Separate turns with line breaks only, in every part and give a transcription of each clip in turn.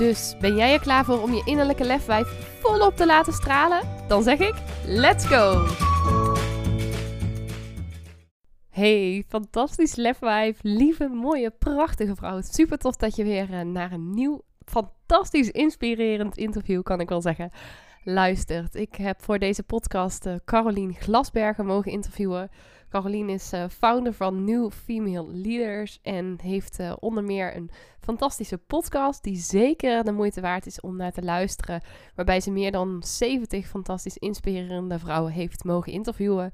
Dus ben jij er klaar voor om je innerlijke lefwijf volop te laten stralen? Dan zeg ik: let's go! Hey, fantastisch lefwijf, lieve, mooie, prachtige vrouw. Super tof dat je weer eh, naar een nieuw, fantastisch inspirerend interview, kan ik wel zeggen, luistert. Ik heb voor deze podcast uh, Carolien Glasbergen mogen interviewen. Caroline is uh, founder van New Female Leaders en heeft uh, onder meer een fantastische podcast die zeker de moeite waard is om naar te luisteren, waarbij ze meer dan 70 fantastisch inspirerende vrouwen heeft mogen interviewen.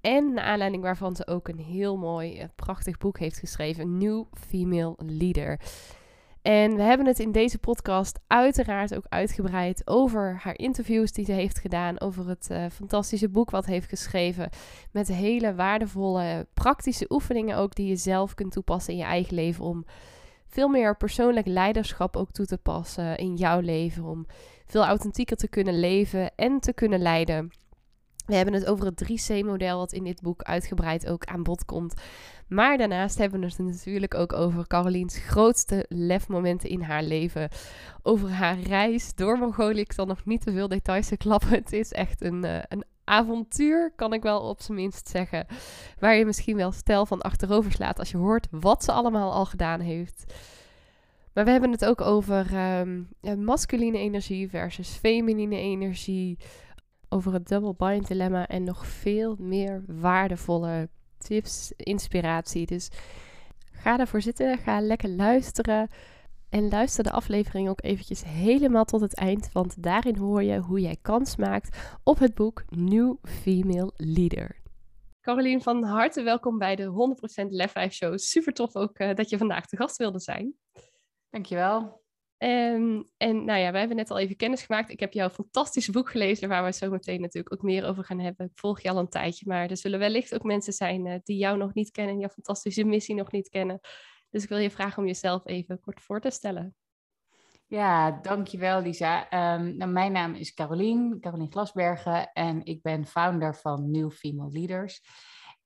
En naar aanleiding waarvan ze ook een heel mooi, uh, prachtig boek heeft geschreven, New Female Leader. En we hebben het in deze podcast uiteraard ook uitgebreid over haar interviews die ze heeft gedaan, over het uh, fantastische boek wat heeft geschreven, met hele waardevolle praktische oefeningen ook die je zelf kunt toepassen in je eigen leven om veel meer persoonlijk leiderschap ook toe te passen in jouw leven, om veel authentieker te kunnen leven en te kunnen leiden. We hebben het over het 3C-model wat in dit boek uitgebreid ook aan bod komt. Maar daarnaast hebben we het natuurlijk ook over Caroliens grootste lefmomenten in haar leven. Over haar reis door Mongolië. Ik zal nog niet te veel details klappen. Het is echt een, uh, een avontuur, kan ik wel op zijn minst zeggen. Waar je misschien wel stel van achterover slaat als je hoort wat ze allemaal al gedaan heeft. Maar we hebben het ook over um, masculine energie versus feminine energie. Over het double bind dilemma en nog veel meer waardevolle tips, inspiratie. Dus ga ervoor zitten, ga lekker luisteren. En luister de aflevering ook eventjes helemaal tot het eind, want daarin hoor je hoe jij kans maakt op het boek New Female Leader. Caroline, van harte welkom bij de 100% Lef 5 Show. Super tof ook uh, dat je vandaag te gast wilde zijn.
Dankjewel.
Um, en nou ja, we hebben net al even kennis gemaakt. Ik heb jouw fantastische boek gelezen, waar we zo meteen natuurlijk ook meer over gaan hebben. Ik volg je al een tijdje, maar er zullen wellicht ook mensen zijn uh, die jou nog niet kennen, jouw fantastische missie nog niet kennen. Dus ik wil je vragen om jezelf even kort voor te stellen.
Ja, dankjewel Lisa. Um, mijn naam is Carolien, Carolien Glasbergen en ik ben founder van New Female Leaders.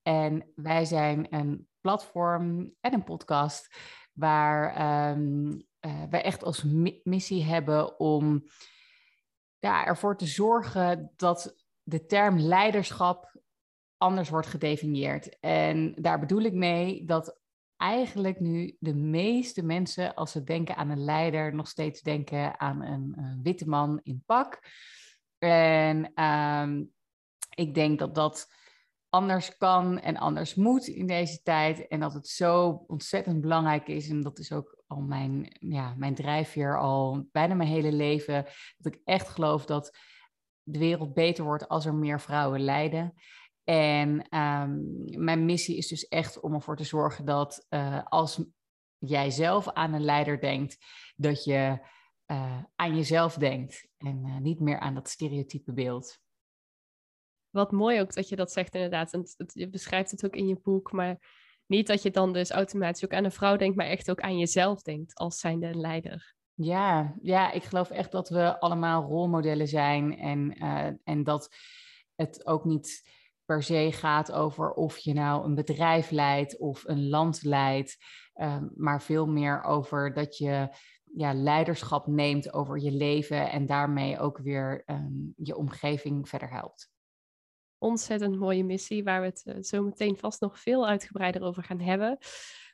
En wij zijn een platform en een podcast waar um, uh, wij echt als missie hebben om ja, ervoor te zorgen dat de term leiderschap anders wordt gedefinieerd. En daar bedoel ik mee dat eigenlijk nu de meeste mensen, als ze denken aan een leider, nog steeds denken aan een, witte man in pak. En um, ik denk dat dat anders kan en anders moet in deze tijd. En dat het zo ontzettend belangrijk is. En dat is ook al mijn, ja, mijn drijfveer al bijna mijn hele leven. Dat ik echt geloof dat de wereld beter wordt als er meer vrouwen leiden. En um, mijn missie is dus echt om ervoor te zorgen dat uh, als jij zelf aan een leider denkt, dat je uh, aan jezelf denkt en uh, niet meer aan dat stereotype beeld.
Wat mooi ook dat je dat zegt inderdaad. En het, je beschrijft het ook in je boek, maar niet dat je dan dus automatisch ook aan een vrouw denkt, maar echt ook aan jezelf denkt als zijnde een leider.
Ja, ja, ik geloof echt dat we allemaal rolmodellen zijn en, uh, en dat het ook niet per se gaat over of je nou een bedrijf leidt of een land leidt, uh, maar veel meer over dat je ja, leiderschap neemt over je leven en daarmee ook weer um, je omgeving verder helpt
ontzettend mooie missie, waar we het uh, zo meteen vast nog veel uitgebreider over gaan hebben.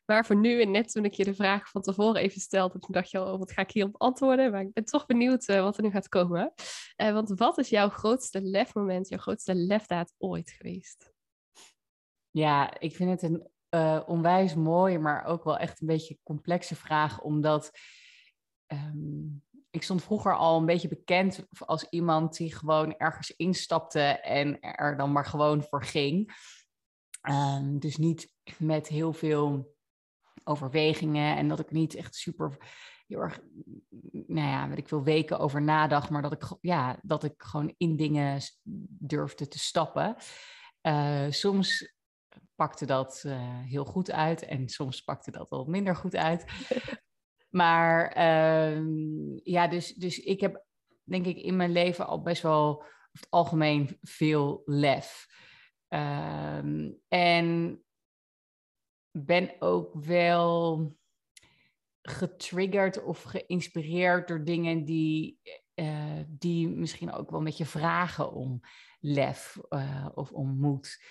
Maar voor nu, en net toen ik je de vraag van tevoren even stelde, toen dacht je al, oh, wat ga ik hierop antwoorden? Maar ik ben toch benieuwd uh, wat er nu gaat komen. Uh, want wat is jouw grootste lefmoment, jouw grootste lefdaad ooit geweest?
Ja, ik vind het een onwijs mooie, maar ook wel echt een beetje complexe vraag, omdat um, ik stond vroeger al een beetje bekend als iemand die gewoon ergens instapte en er dan maar gewoon voor ging. Um, dus niet met heel veel overwegingen en dat ik niet echt super heel erg, nou ja, weet ik veel, weken over nadacht, maar dat ik, ja, dat ik gewoon in dingen durfde te stappen. Uh, soms pakte dat uh, heel goed uit en soms pakte dat al minder goed uit. maar uh, ja, dus, dus ik heb denk ik in mijn leven al best wel over het algemeen veel lef. Uh, en ben ook wel getriggerd of geïnspireerd door dingen die, uh, die misschien ook wel met je vragen om lef uh, of om moed.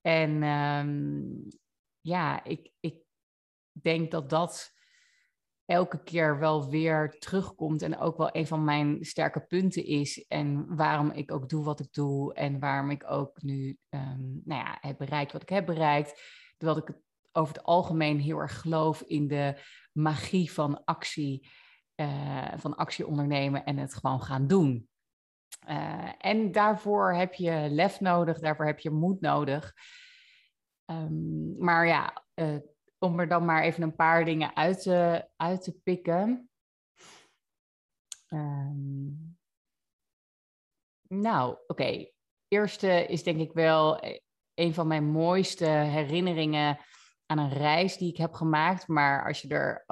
En um, ja, ik, ik denk dat dat elke keer wel weer terugkomt en ook wel een van mijn sterke punten is. En waarom ik ook doe wat ik doe en waarom ik ook nu um, nou ja, heb bereikt wat ik heb bereikt. Dat ik over het algemeen heel erg geloof in de magie van actie, uh, van actie ondernemen en het gewoon gaan doen. Uh, en daarvoor heb je lef nodig, daarvoor heb je moed nodig. Um, maar ja, uh, om er dan maar even een paar dingen uit te, uit te pikken. Um, nou, oké. Eerste is denk ik wel een van mijn mooiste herinneringen aan een reis die ik heb gemaakt. Maar als je er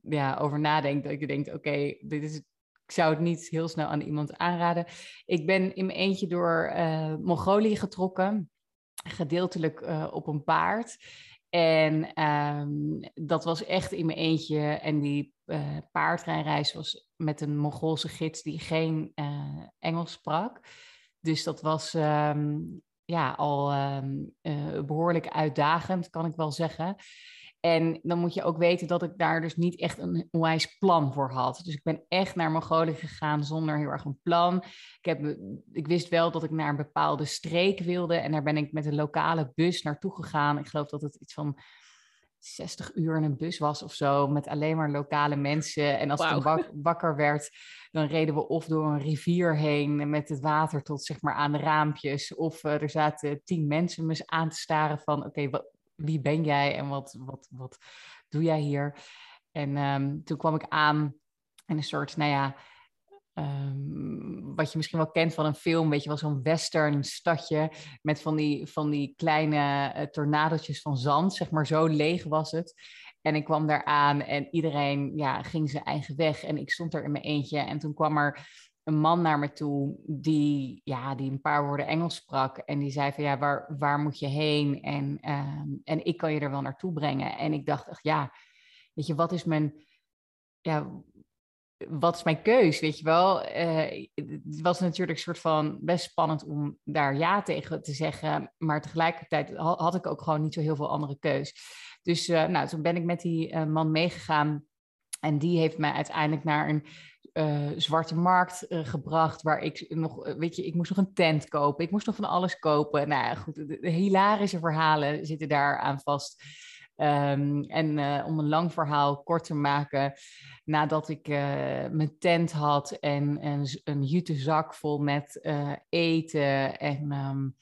ja, over nadenkt, dat je denkt, oké, dit is ik zou het niet heel snel aan iemand aanraden. Ik ben in mijn eentje door uh, Mongolië getrokken, gedeeltelijk op een paard. En um, dat was echt in mijn eentje. En die uh, paardrijreis was met een Mongoolse gids die geen Engels sprak. Dus dat was um, ja, al um, behoorlijk uitdagend, kan ik wel zeggen. En dan moet je ook weten dat ik daar dus niet echt een onwijs plan voor had. Dus ik ben echt naar Mongolië gegaan zonder heel erg een plan. Ik, heb, ik wist wel dat ik naar een bepaalde streek wilde. En daar ben ik met een lokale bus naartoe gegaan. Ik geloof dat het iets van 60 uur in een bus was of zo. Met alleen maar lokale mensen. En als wow. ik wakker werd, dan reden we of door een rivier heen met het water tot zeg maar aan de raampjes. Of uh, er zaten tien mensen me aan te staren van oké, okay, wat wie ben jij en wat, wat, wat doe jij hier? En um, toen kwam ik aan in een soort, nou ja, um, wat je misschien wel kent van een film, weet je wel, zo'n western stadje met van die, van die kleine uh, van zand, zeg maar, zo leeg was het. En ik kwam daar aan en iedereen ja, ging zijn eigen weg en ik stond er in mijn eentje. En toen kwam er een man naar me toe die, ja, die een paar woorden Engels sprak. En die zei van ja, waar, waar moet je heen? En, uh, en ik kan je er wel naartoe brengen. En ik dacht echt, ja, weet je, wat is mijn, ja, wat is mijn keus? Weet je wel? Uh, het was natuurlijk een soort van best spannend om daar ja tegen te zeggen. Maar tegelijkertijd had ik ook gewoon niet zo heel veel andere keus. Dus uh, nou, toen ben ik met die uh, man meegegaan. En die heeft mij uiteindelijk naar een uh, zwarte markt uh, gebracht, waar ik nog, eh, weet je, ik moest nog een tent kopen, ik moest nog van alles kopen. Nou ja, goed, de, hilarische verhalen zitten daar aan vast. Um, en om een lang verhaal kort te maken, nadat ik mijn tent had en, en een jute zak vol met eten en um,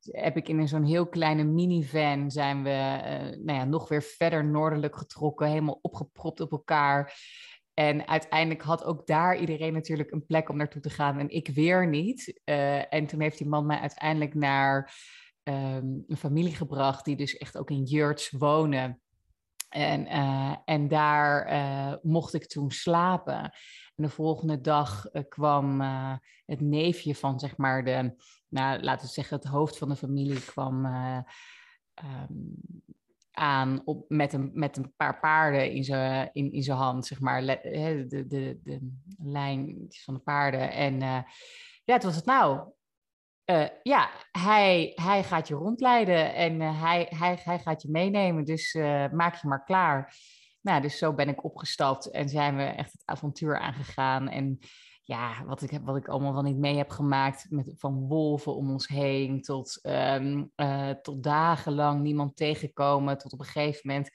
heb ik in zo'n heel kleine minivan zijn we nou ja, nog weer verder noordelijk getrokken, helemaal opgepropt op elkaar. En uiteindelijk had ook daar iedereen natuurlijk een plek om naartoe te gaan en ik weer niet. Uh, en toen heeft die man mij uiteindelijk naar um, een familie gebracht die dus echt ook in Jurts wonen. En, uh, en daar uh, mocht ik toen slapen. En de volgende dag kwam het neefje van, zeg maar, de, nou, laten we zeggen, het hoofd van de familie kwam um, aan op, met, een, met een paar paarden in zijn in, in hand, zeg maar, de, de, de, lijn van de paarden. En uh, ja, het was het nou. Uh, ja, hij, hij gaat je rondleiden en uh, hij, hij, hij gaat je meenemen, dus maak je maar klaar. Nou, dus zo ben ik opgestapt en zijn we echt het avontuur aangegaan. En ja, wat ik, heb, wat ik allemaal wel niet mee heb gemaakt. Met, van wolven om ons heen tot, um, uh, tot dagenlang niemand tegenkomen. Tot op een gegeven moment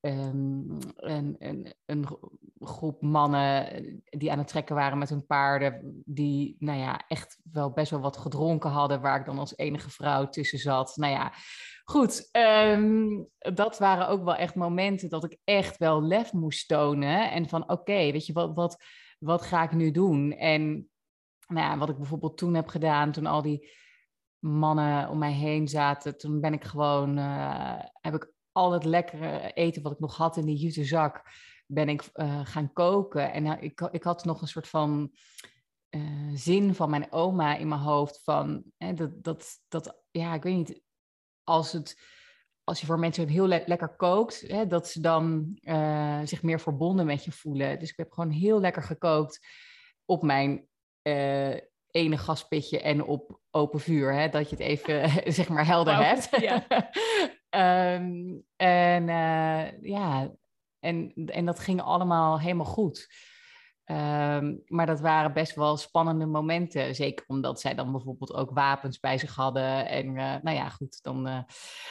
um, een, een, een, groep mannen die aan het trekken waren met hun paarden. Die nou ja, echt wel best wel wat gedronken hadden. Waar ik dan als enige vrouw tussen zat. Nou ja, goed, ehm, dat waren ook wel echt momenten dat ik echt wel lef moest tonen. En van oké, weet je, wat, wat, wat ga ik nu doen? En nou ja, wat ik bijvoorbeeld toen heb gedaan, toen al die mannen om mij heen zaten, toen ben ik gewoon, uh, heb ik al het lekkere eten wat ik nog had in die jute zak, ben ik uh, gaan koken. En uh, ik, ik had nog een soort van zin van mijn oma in mijn hoofd van dat, dat, dat, ja, ik weet niet, als het als je voor mensen heel lekker kookt, hè, dat ze dan zich meer verbonden met je voelen. Dus ik heb gewoon heel lekker gekookt op mijn uh, ene gaspitje en op open vuur. Hè, dat je het even zeg maar helder hebt. Ja. um, en uh, ja, en, en dat ging allemaal helemaal goed. Um, maar dat waren best wel spannende momenten. Zeker omdat zij dan bijvoorbeeld ook wapens bij zich hadden. En uh, nou ja, goed. Dan, uh...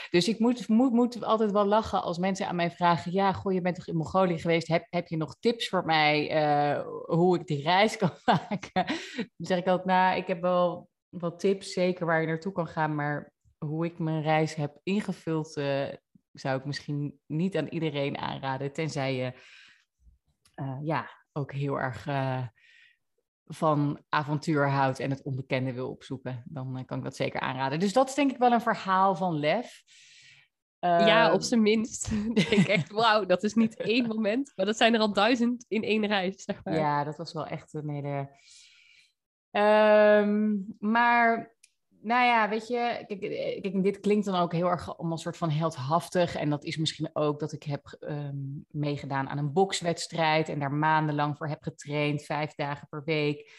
Dus ik moet, moet, altijd wel lachen als mensen aan mij vragen: Ja, goh, je bent toch in Mongolië geweest? Heb, heb je nog tips voor mij uh, hoe ik die reis kan maken? Dan zeg ik altijd: Nou, ik heb wel wat tips, zeker waar je naartoe kan gaan. Maar hoe ik mijn reis heb ingevuld, zou ik misschien niet aan iedereen aanraden. Tenzij je. ja, ook heel erg uh, van avontuur houdt en het onbekende wil opzoeken, dan uh, kan ik dat zeker aanraden. Dus dat is denk ik wel een verhaal van lef.
Uh, ja, op zijn minst. denk ik echt, wauw, dat is niet één moment, maar dat zijn er al duizend in één reis, zeg maar.
Ja, dat was wel echt een hele... Um, maar nou ja, weet je, eh, dit klinkt dan ook heel erg om een soort van heldhaftig. En dat is misschien ook dat ik heb um, meegedaan aan een bokswedstrijd en daar maandenlang voor heb getraind, vijf dagen per week.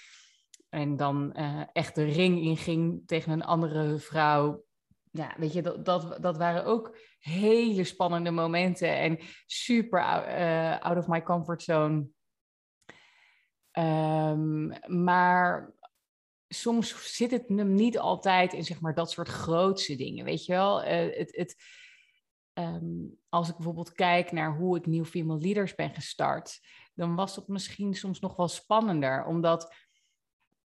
En dan uh, echt de ring inging tegen een andere vrouw. Ja, weet je, dat, dat, dat waren ook hele spannende momenten en super uh, out of my comfort zone. Um, maar soms zit het hem niet altijd in zeg maar, dat soort grootse dingen, weet je wel. Uh, het, het, um, als ik bijvoorbeeld kijk naar hoe ik Nieuw Female Leaders ben gestart, dan was dat misschien soms nog wel spannender, omdat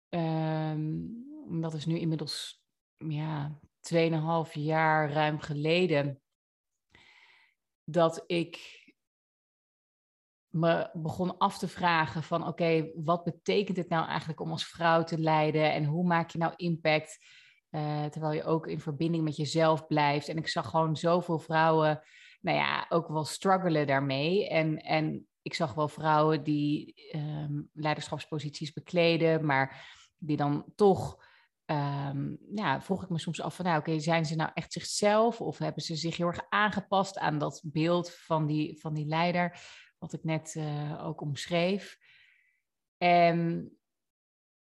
um, dat is nu inmiddels ja, 2,5 jaar ruim geleden dat ik me begon af te vragen van oké, wat betekent het nou eigenlijk om als vrouw te leiden en hoe maak je nou impact uh, terwijl je ook in verbinding met jezelf blijft. En ik zag gewoon zoveel vrouwen, nou ja, ook wel struggelen daarmee. En, en ik zag wel vrouwen die um, leiderschapsposities bekleden, maar die dan toch Um, ja, vroeg ik me soms af van, nou oké, zijn ze nou echt zichzelf of hebben ze zich heel erg aangepast aan dat beeld van die, van die leider? Wat ik net uh, ook omschreef. En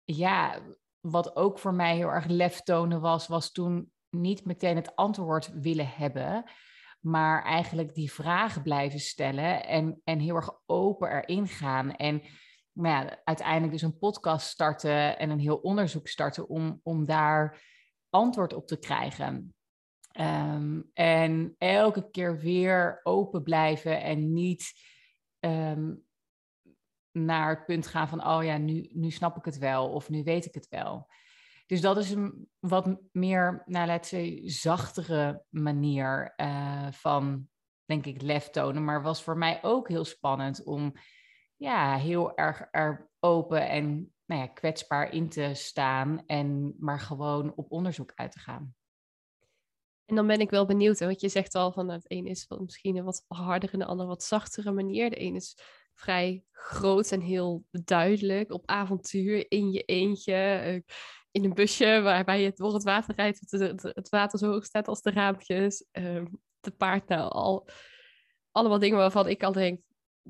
ja, wat ook voor mij heel erg lef tonen was, was toen niet meteen het antwoord willen hebben, maar eigenlijk die vragen blijven stellen en, en heel erg open erin gaan. En nou ja, uiteindelijk dus een podcast starten en een heel onderzoek starten om, om daar antwoord op te krijgen. Um, en elke keer weer open blijven en niet um, naar het punt gaan van, oh ja, nu, nu snap ik het wel of nu weet ik het wel. Dus dat is een wat meer, nou laten we zachtere manier uh, van, denk ik, lef tonen. Maar was voor mij ook heel spannend om ja, heel erg er open en nou ja, kwetsbaar in te staan en maar gewoon op onderzoek uit te gaan.
En dan ben ik wel benieuwd, want je zegt al van nou, het een is misschien een wat harder en de ander wat zachtere manier. De een is vrij groot en heel duidelijk op avontuur in je eentje. Eh, in een busje waarbij je door het water rijdt, het, water zo hoog staat als de raampjes. Uh, te paard, nou al allemaal dingen waarvan ik al denk,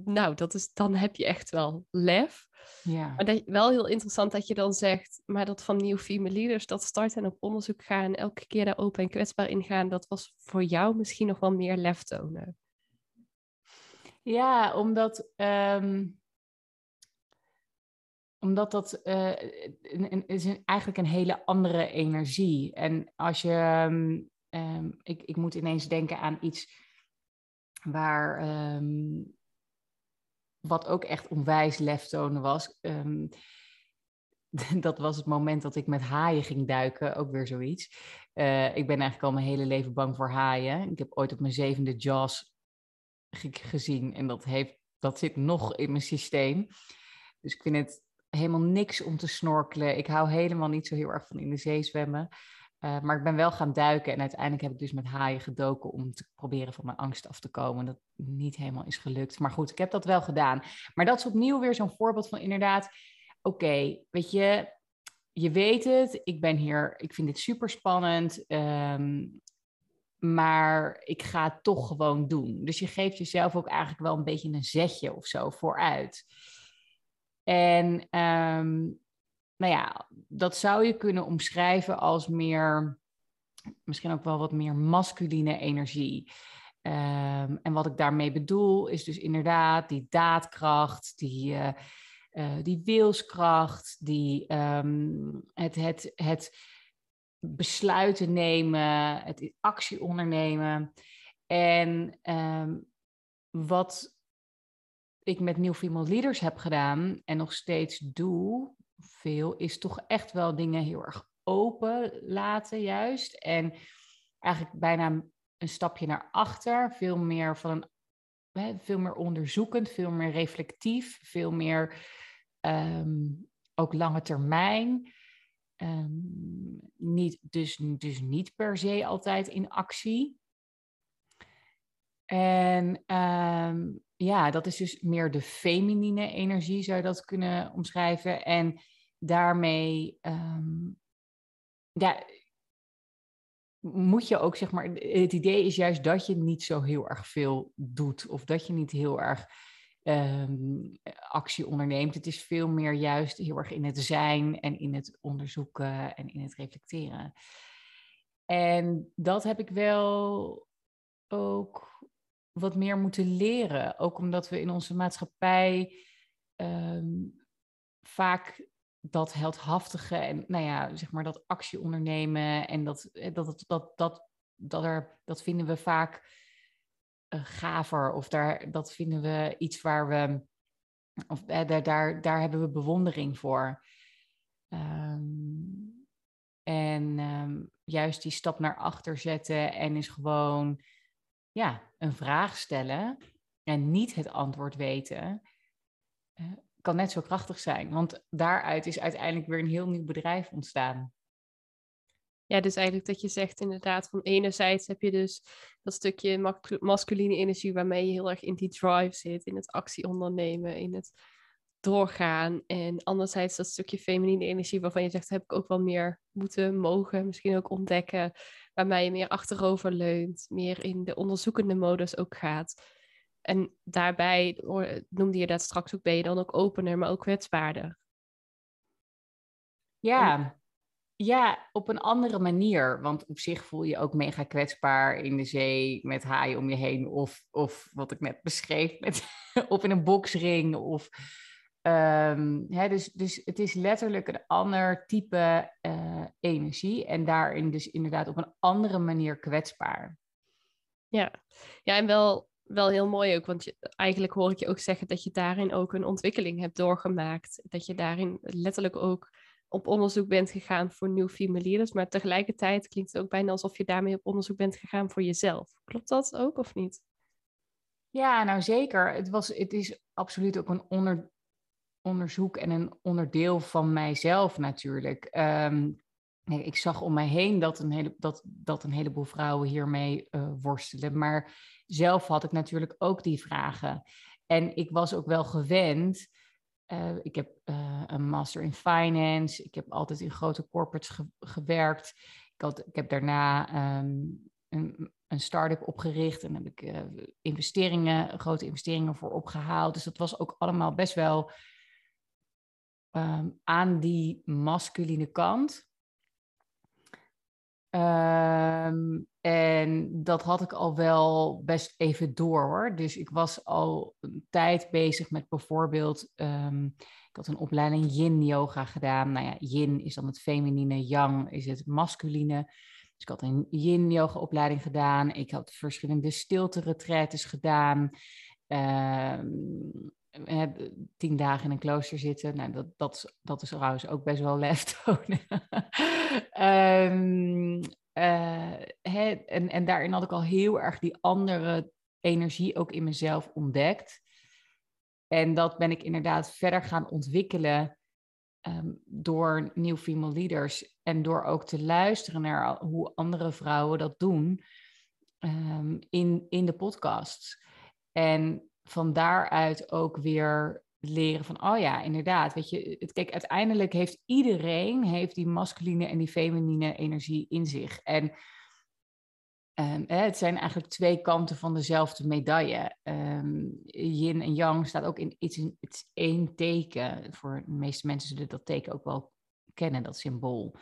nou, dat is, dan heb je echt wel lef. Ja. Maar dat, wel heel interessant dat je dan zegt, maar dat van nieuw female leaders, dat starten en op onderzoek gaan, elke keer daar open en kwetsbaar in gaan, dat was voor jou misschien nog wel meer lef tonen.
Ja, omdat, um, omdat dat uh, een, is een, eigenlijk een hele andere energie. En als je, um, ik, ik moet ineens denken aan iets waar wat ook echt onwijs lef tonen was. Um, dat was het moment dat ik met haaien ging duiken, ook weer zoiets. Uh, ik ben eigenlijk al mijn hele leven bang voor haaien. Ik heb ooit op mijn zevende Jaws gezien en dat, heeft, dat zit nog in mijn systeem. Dus ik vind het helemaal niks om te snorkelen. Ik hou helemaal niet zo heel erg van in de zee zwemmen. Uh, maar ik ben wel gaan duiken en uiteindelijk heb ik dus met haaien gedoken om te proberen van mijn angst af te komen. Dat niet helemaal is gelukt. Maar goed, ik heb dat wel gedaan. Maar dat is opnieuw weer zo'n voorbeeld van inderdaad, oké, weet je, je weet het, ik ben hier, ik vind dit super spannend. Um, maar ik ga het toch gewoon doen. Dus je geeft jezelf ook eigenlijk wel een beetje een zetje of zo vooruit. En um, nou ja, dat zou je kunnen omschrijven als meer, misschien ook wel wat meer masculine energie. Um, en wat ik daarmee bedoel is dus inderdaad die daadkracht, die, uh, uh, die wilskracht, die, um, het, het, het besluiten nemen, het actie ondernemen. En um, wat ik met New Female Leaders heb gedaan en nog steeds doe, veel, is toch echt wel dingen heel erg open laten juist. En eigenlijk bijna een stapje naar achter, veel meer van een veel meer onderzoekend, veel meer reflectief, veel meer um, ook lange termijn. Um, niet, dus, dus niet per se altijd in actie. En um, ja, dat is dus meer de feminine energie, zou je dat kunnen omschrijven. En daarmee, um, ja, moet je ook, zeg maar, het idee is juist dat je niet zo heel erg veel doet. Of dat je niet heel erg um, actie onderneemt. Het is veel meer juist heel erg in het zijn en in het onderzoeken en in het reflecteren. En dat heb ik wel ook wat meer moeten leren. Ook omdat we in onze maatschappij um, vaak dat heldhaftige en nou ja, zeg maar dat actie ondernemen en dat, eh, dat, dat, dat, dat, er, dat vinden we vaak uh, gaver of daar, dat vinden we iets waar we, of eh, daar, daar, daar hebben we bewondering voor. Um, en um, juist die stap naar achter zetten en is gewoon ja, een vraag stellen en niet het antwoord weten, uh, kan net zo krachtig zijn. Want daaruit is uiteindelijk weer een heel nieuw bedrijf ontstaan.
Ja, dus eigenlijk dat je zegt inderdaad van enerzijds heb je dus dat stukje masculine energie waarmee je heel erg in die drive zit, in het actie ondernemen, in het doorgaan. En anderzijds dat stukje feminine energie waarvan je zegt heb ik ook wel meer moeten, mogen, misschien ook ontdekken waarbij je meer achterover leunt, meer in de onderzoekende modus ook gaat. En daarbij noemde je dat straks ook, ben je dan ook opener, maar ook kwetsbaarder.
Ja, ja, op een andere manier. Want op zich voel je ook mega kwetsbaar in de zee met haaien om je heen. Of, of wat ik net beschreef, met, of in een boksring. Of Um, hè, dus, dus het is letterlijk een ander type uh, energie en daarin dus inderdaad op een andere manier kwetsbaar.
Ja, ja en wel, wel heel mooi ook, want je, eigenlijk hoor ik je ook zeggen dat je daarin ook een ontwikkeling hebt doorgemaakt. Dat je daarin letterlijk ook op onderzoek bent gegaan voor nieuw female leaders, maar tegelijkertijd klinkt het ook bijna alsof je daarmee op onderzoek bent gegaan voor jezelf. Klopt dat ook of niet?
Ja, nou zeker. Het, was, het is absoluut ook een onder, onderzoek en een onderdeel van mijzelf natuurlijk. Um, ik zag om mij heen dat een, hele, dat, dat een heleboel vrouwen hiermee uh, worstelen. Maar zelf had ik natuurlijk ook die vragen. En ik was ook wel gewend. Uh, ik heb uh, een master in finance. Ik heb altijd in grote corporates ge gewerkt. Ik, had, ik heb daarna um, een, een start-up opgericht. En heb ik investeringen, grote investeringen voor opgehaald. Dus dat was ook allemaal best wel um, aan die masculine kant. Um, en dat had ik al wel best even door hoor. Dus ik was al een tijd bezig met bijvoorbeeld. Um, ik had een opleiding Yin Yoga gedaan. Nou ja, Yin is dan het feminine, Yang is het masculine. Dus ik had een Yin Yoga opleiding gedaan. Ik had verschillende stilte retretes gedaan. Tien dagen in een klooster zitten. Nou, dat, dat, dat is trouwens ook best wel lef tonen. um, en, en daarin had ik al heel erg die andere energie ook in mezelf ontdekt. En dat ben ik inderdaad verder gaan ontwikkelen Ehm, door New Female Leaders en door ook te luisteren naar hoe andere vrouwen dat doen um, in, in de podcast. En van daaruit ook weer leren van, oh ja, inderdaad, weet je, het, kijk, uiteindelijk heeft iedereen heeft die masculine en die feminine energie in zich. En Um, het zijn eigenlijk twee kanten van dezelfde medaille. Um, yin en yang staat ook in iets, in, het één teken. Voor de meeste mensen zullen dat teken ook wel kennen, dat symbool.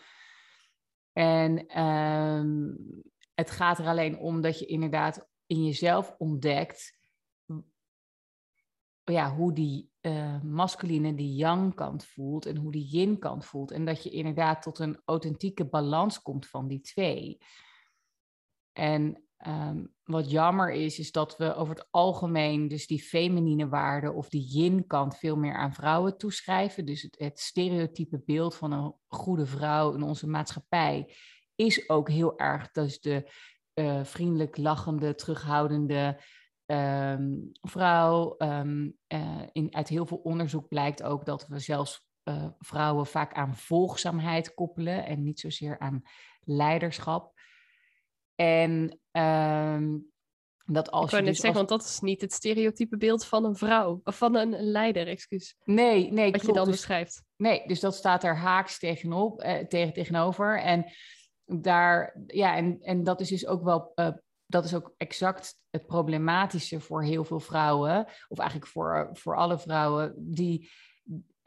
En um, het gaat er alleen om dat je inderdaad in jezelf ontdekt ja, hoe die uh, masculine, die yang kant voelt en hoe die yin kant voelt. En dat je inderdaad tot een authentieke balans komt van die twee. En um, wat jammer is, is dat we over het algemeen dus die feminine waarde of die yin-kant veel meer aan vrouwen toeschrijven. Dus het, stereotype beeld van een goede vrouw in onze maatschappij is ook heel erg dus de uh, vriendelijk lachende, terughoudende um, vrouw. Um, uh, in, uit heel veel onderzoek blijkt ook dat we zelfs uh, vrouwen vaak aan volgzaamheid koppelen en niet zozeer aan leiderschap. En um, dat als
ik je.
dus
zeggen, want dat is niet het stereotype beeld van een vrouw, of van een leider, excuus.
Nee, nee.
Wat je dan
dus,
beschrijft.
Nee, dus dat staat er haaks tegenop, eh, tegen, tegenover. En daar, ja, en, en dat is dus ook wel. Uh, dat is ook exact het problematische voor heel veel vrouwen, of eigenlijk voor, voor alle vrouwen die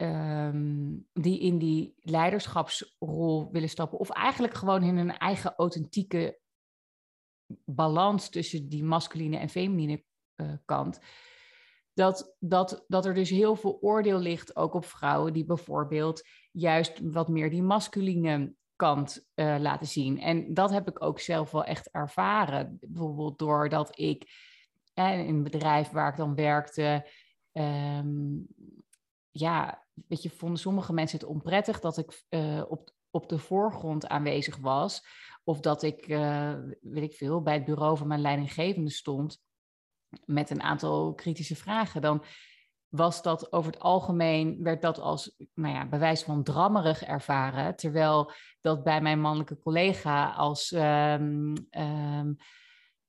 Um, die in die leiderschapsrol willen stappen. Of eigenlijk gewoon in hun eigen authentieke balans tussen die masculine en feminine uh, kant. Dat, dat, dat er dus heel veel oordeel ligt ook op vrouwen die bijvoorbeeld juist wat meer die masculine kant uh, laten zien. En dat heb ik ook zelf wel echt ervaren. Bijvoorbeeld doordat ik eh, in een bedrijf waar ik dan werkte, um, ja, weet je, vonden sommige mensen het onprettig dat ik uh, op, op de voorgrond aanwezig was. Of dat ik, uh, weet ik veel, bij het bureau van mijn leidinggevende stond met een aantal kritische vragen. Dan was dat over het algemeen, werd dat als nou ja, bewijs van drammerig ervaren. Terwijl dat bij mijn mannelijke collega als um, um,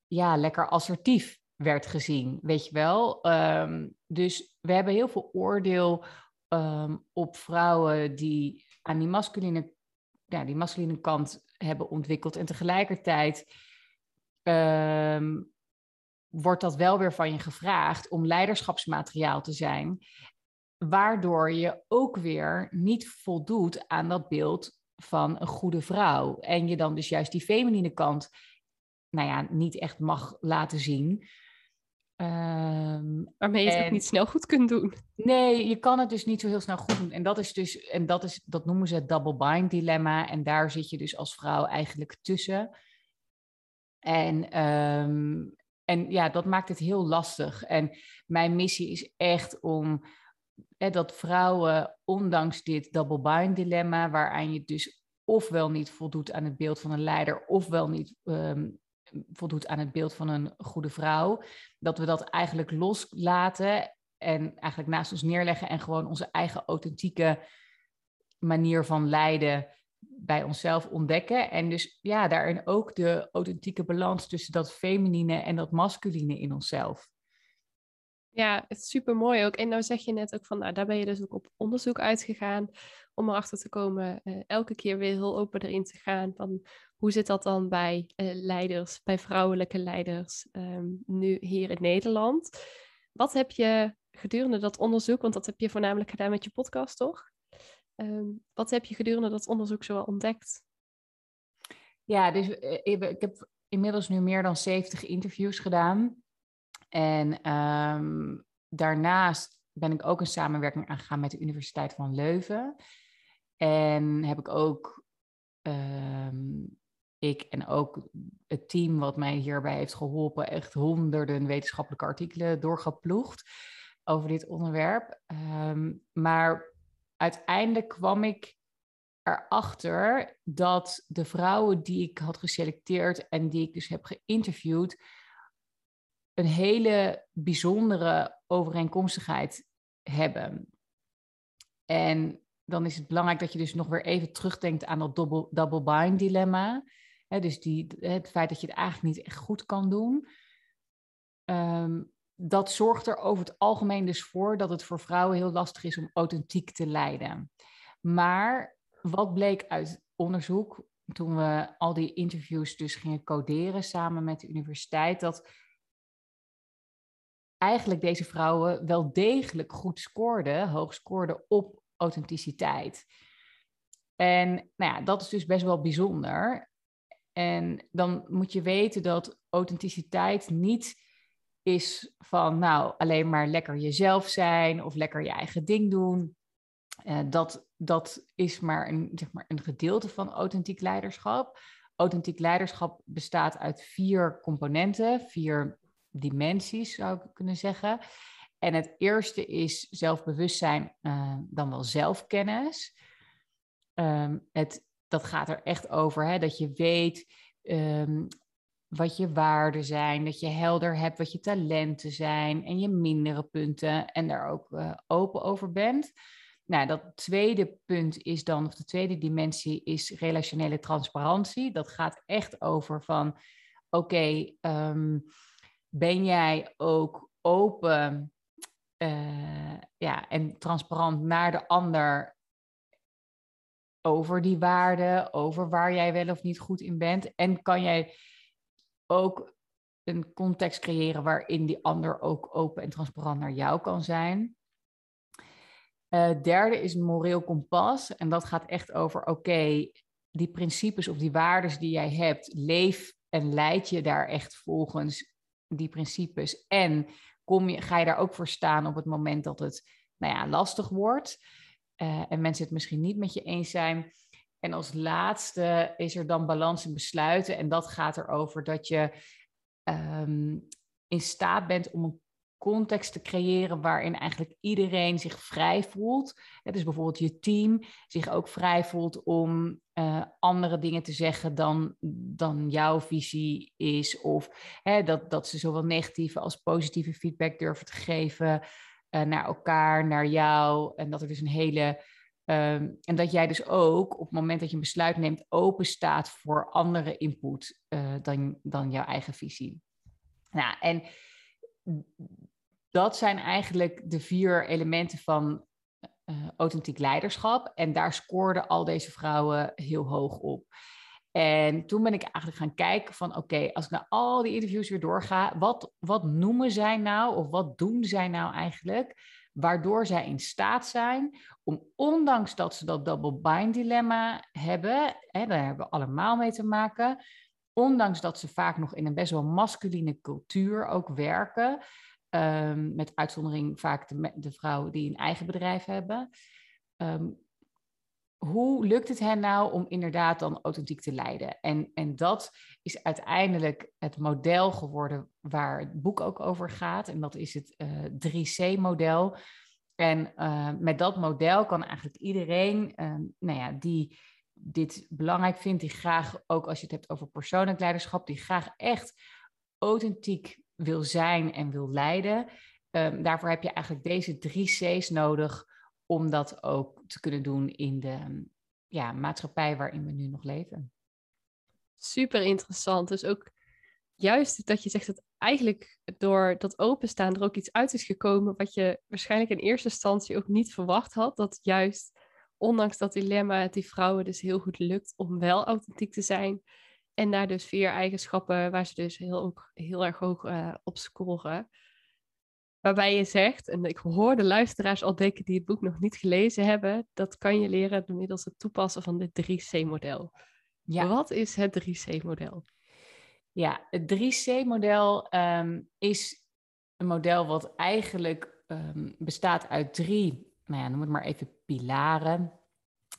ja, lekker assertief werd gezien, weet je wel. Um, dus we hebben heel veel oordeel op vrouwen die aan die masculine, ja, die masculine kant hebben ontwikkeld. En tegelijkertijd wordt dat wel weer van je gevraagd om leiderschapsmateriaal te zijn, waardoor je ook weer niet voldoet aan dat beeld van een goede vrouw. En je dan dus juist die feminine kant, nou ja, niet echt mag laten zien.
Um, Waarmee je het ook niet snel goed kunt doen.
Nee, je kan het dus niet zo heel snel goed doen. En dat is dus, en dat is, dat noemen ze het double bind dilemma. En daar zit je dus als vrouw eigenlijk tussen. En, um, en ja, dat maakt het heel lastig. En mijn missie is echt om hè, dat vrouwen, ondanks dit double bind dilemma, waaraan je dus ofwel niet voldoet aan het beeld van een leider, ofwel niet um, voldoet aan het beeld van een goede vrouw. Dat we dat eigenlijk loslaten en eigenlijk naast ons neerleggen en gewoon onze eigen authentieke manier van leiden bij onszelf ontdekken. En dus ja, daarin ook de authentieke balans tussen dat feminine en dat masculine in onszelf.
Ja, het is super mooi ook. En nou zeg je net ook van, nou, daar ben je dus ook op onderzoek uitgegaan om erachter te komen, uh, elke keer weer heel open erin te gaan van hoe zit dat dan bij uh, leiders, bij vrouwelijke leiders, um, nu hier in Nederland? Wat heb je gedurende dat onderzoek, want dat heb je voornamelijk gedaan met je podcast, toch? Um, wat heb je gedurende dat onderzoek zo ontdekt?
Ja, dus uh, ik heb inmiddels nu meer dan 70 interviews gedaan. En um, daarnaast ben ik ook een samenwerking aangegaan met de Universiteit van Leuven. En heb ik ook um, ik en ook het team wat mij hierbij heeft geholpen, echt honderden wetenschappelijke artikelen doorgeploegd. over dit onderwerp. Ehm, maar uiteindelijk kwam ik erachter dat de vrouwen die ik had geselecteerd en die ik dus heb geïnterviewd, een hele bijzondere overeenkomstigheid hebben. En dan is het belangrijk dat je dus nog weer even terugdenkt aan dat double, double bind dilemma. dus die, het feit dat je het eigenlijk niet echt goed kan doen. Ehm, dat zorgt er over het algemeen dus voor dat het voor vrouwen heel lastig is om authentiek te leiden. Maar wat bleek uit onderzoek, toen we al die interviews dus gingen coderen samen met de universiteit, dat eigenlijk deze vrouwen wel degelijk goed scoorden, hoog scoorden op authenticiteit. En nou ja, dat is dus best wel bijzonder. En dan moet je weten dat authenticiteit niet is van nou alleen maar lekker jezelf zijn of lekker je eigen ding doen. Uh, dat, dat is maar een, zeg maar een gedeelte van authentiek leiderschap. Authentiek leiderschap bestaat uit vier componenten, vier dimensies zou ik kunnen zeggen. En het eerste is zelfbewustzijn, uh, dan wel zelfkennis. Um, het, dat gaat er echt over hè, dat je weet um, wat je waarden zijn, dat je helder hebt wat je talenten zijn en je mindere punten en daar ook uh, open over bent. Nou, dat tweede punt is dan, of de tweede dimensie is relationele transparantie. Dat gaat echt over van, oké, um, ben jij ook open uh, ja, en transparant naar de ander over die waarden, over waar jij wel of niet goed in bent. En kan jij ook een context creëren waarin die ander ook open en transparant naar jou kan zijn. Uh, derde is moreel kompas. En dat gaat echt over, oké, die principes of die waarden die jij hebt, leef en leid je daar echt volgens die principes. En kom je, ga je daar ook voor staan op het moment dat het nou ja, lastig wordt. Uh, en mensen het misschien niet met je eens zijn. En als laatste is er dan balans in besluiten. En dat gaat erover dat je um, in staat bent om een context te creëren waarin eigenlijk iedereen zich vrij voelt. dus bijvoorbeeld je team zich ook vrij voelt om uh, andere dingen te zeggen dan, dan jouw visie is. Of hè, dat, dat ze zowel negatieve als positieve feedback durven te geven uh, naar elkaar, naar jou. En dat er dus een hele Um, en dat jij dus ook op het moment dat je een besluit neemt, open staat voor andere input uh, dan, dan jouw eigen visie. Nou, en dat zijn eigenlijk de vier elementen van uh, authentiek leiderschap. En daar scoorden al deze vrouwen heel hoog op. En toen ben ik eigenlijk gaan kijken van oké, als ik naar al die interviews weer doorga, wat, wat noemen zij nou of wat doen zij nou eigenlijk? Waardoor zij in staat zijn om, ondanks dat ze dat double bind dilemma hebben, hè, daar hebben we allemaal mee te maken, ondanks dat ze vaak nog in een best wel masculine cultuur ook werken, um, met uitzondering vaak de, de, vrouwen die een eigen bedrijf hebben. Um, hoe lukt het hen nou om inderdaad dan authentiek te leiden? En, en dat is uiteindelijk het model geworden waar het boek ook over gaat. En dat is het uh, eh, 3C-model. En uh, met dat model kan eigenlijk iedereen, uh, nou ja, die dit belangrijk vindt, die graag, ook als je het hebt over persoonlijk leiderschap, die graag echt authentiek wil zijn en wil leiden. Um, daarvoor heb je eigenlijk deze drie C's nodig om dat ook te kunnen doen in de ja, maatschappij waarin we nu nog leven.
Super interessant. Dus ook juist dat je zegt dat eigenlijk door dat openstaan er ook iets uit is gekomen wat je waarschijnlijk in eerste instantie ook niet verwacht had. Dat juist, ondanks dat dilemma, het die vrouwen dus heel goed lukt om wel authentiek te zijn. En daar dus vier eigenschappen waar ze dus heel, heel erg hoog uh, op scoren. Waarbij je zegt, en ik hoor de luisteraars al denken die het boek nog niet gelezen hebben, dat kan je leren door middels het toepassen van dit 3C-model. Ja. Wat is het 3C-model?
Ja, het 3C-model um, ehm, is een model wat eigenlijk um, bestaat uit drie, nou ja, noem het maar even pilaren.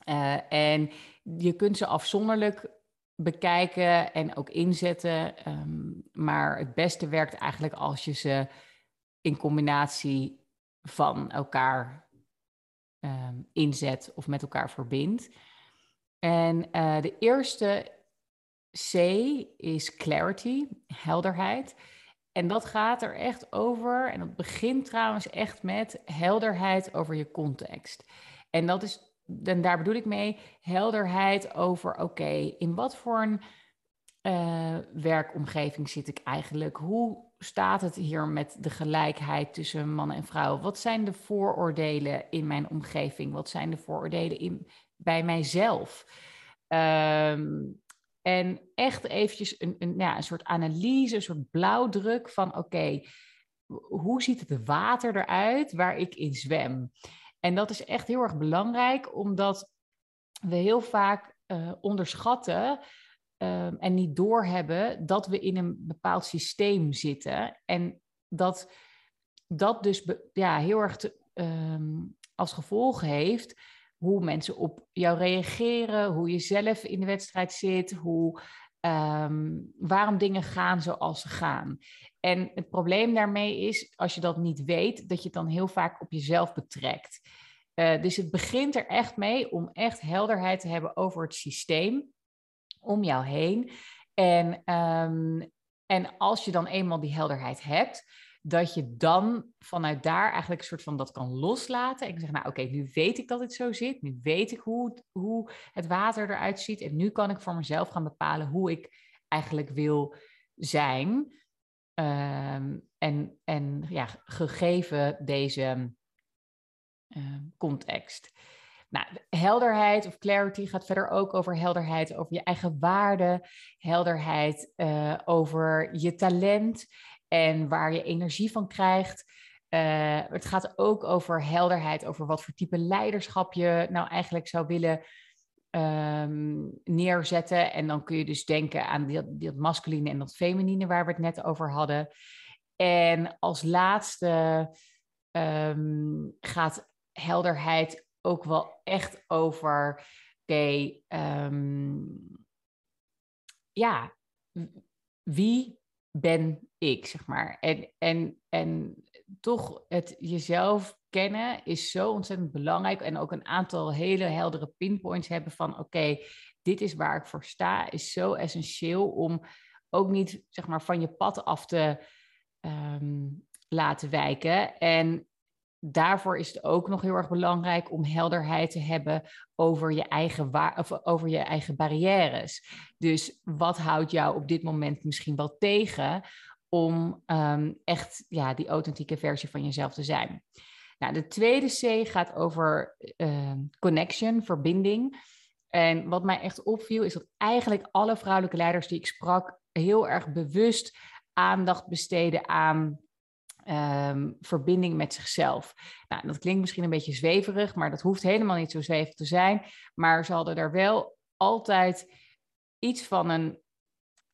Uh, en je kunt ze afzonderlijk bekijken en ook inzetten. Um, maar het beste werkt eigenlijk als je ze in combinatie van elkaar um, inzet of met elkaar verbindt. En uh, de eerste C is clarity, helderheid. En dat gaat er echt over, en dat begint trouwens echt met helderheid over je context. En dat is, en daar bedoel ik mee, helderheid over, oké, in wat voor een uh, werkomgeving zit ik eigenlijk? Hoe staat het hier met de gelijkheid tussen mannen en vrouwen? Wat zijn de vooroordelen in mijn omgeving? Wat zijn de vooroordelen in, bij mijzelf? Um, en echt eventjes een, een, ja, een soort analyse, een soort blauwdruk van oké, hoe ziet het water eruit waar ik in zwem? En dat is echt heel erg belangrijk, omdat we heel vaak uh, onderschatten um, en niet doorhebben dat we in een bepaald systeem zitten. En dat dat dus ja, heel erg te, um, als gevolg heeft hoe mensen op jou reageren, hoe je zelf in de wedstrijd zit, hoe, um, waarom dingen gaan zoals ze gaan. En het probleem daarmee is, als je dat niet weet, dat je het dan heel vaak op jezelf betrekt. Uh, dus het begint er echt mee om echt helderheid te hebben over het systeem om jou heen. En, um, en als je dan eenmaal die helderheid hebt, dat je dan vanuit daar eigenlijk een soort van dat kan loslaten. En zeggen, nou oké, nu weet ik dat het zo zit. Nu weet ik hoe, hoe het water eruit ziet. En nu kan ik voor mezelf gaan bepalen hoe ik eigenlijk wil zijn. Um, en, en ja, gegeven deze uh, context. Nou, helderheid of clarity gaat verder ook over helderheid over je eigen waarde, helderheid uh, over je talent en waar je energie van krijgt. Uh, het gaat ook over helderheid, over wat voor type leiderschap je nou eigenlijk zou willen um, neerzetten. En dan kun je dus denken aan dat, dat masculine en dat feminine waar we het net over hadden. En als laatste um, gaat helderheid ook wel echt over, oké, um, ja, wie ben ik, zeg maar. En, en, en toch het jezelf kennen is zo ontzettend belangrijk. En ook een aantal hele heldere pinpoints hebben van oké, dit is waar ik voor sta, is zo essentieel om ook niet zeg maar van je pad af te um, laten wijken. En daarvoor is het ook nog heel erg belangrijk om helderheid te hebben over je eigen, of over je eigen barrières. Dus wat houdt jou op dit moment misschien wel tegen om um, echt ja, die authentieke versie van jezelf te zijn? Nou, de tweede C gaat over uh, connection, verbinding. En wat mij echt opviel, is dat eigenlijk alle vrouwelijke leiders die ik sprak heel erg bewust aandacht besteden aan um, verbinding met zichzelf. Nou, dat klinkt misschien een beetje zweverig, maar dat hoeft helemaal niet zo zweverig te zijn. Maar ze hadden daar wel altijd iets van een,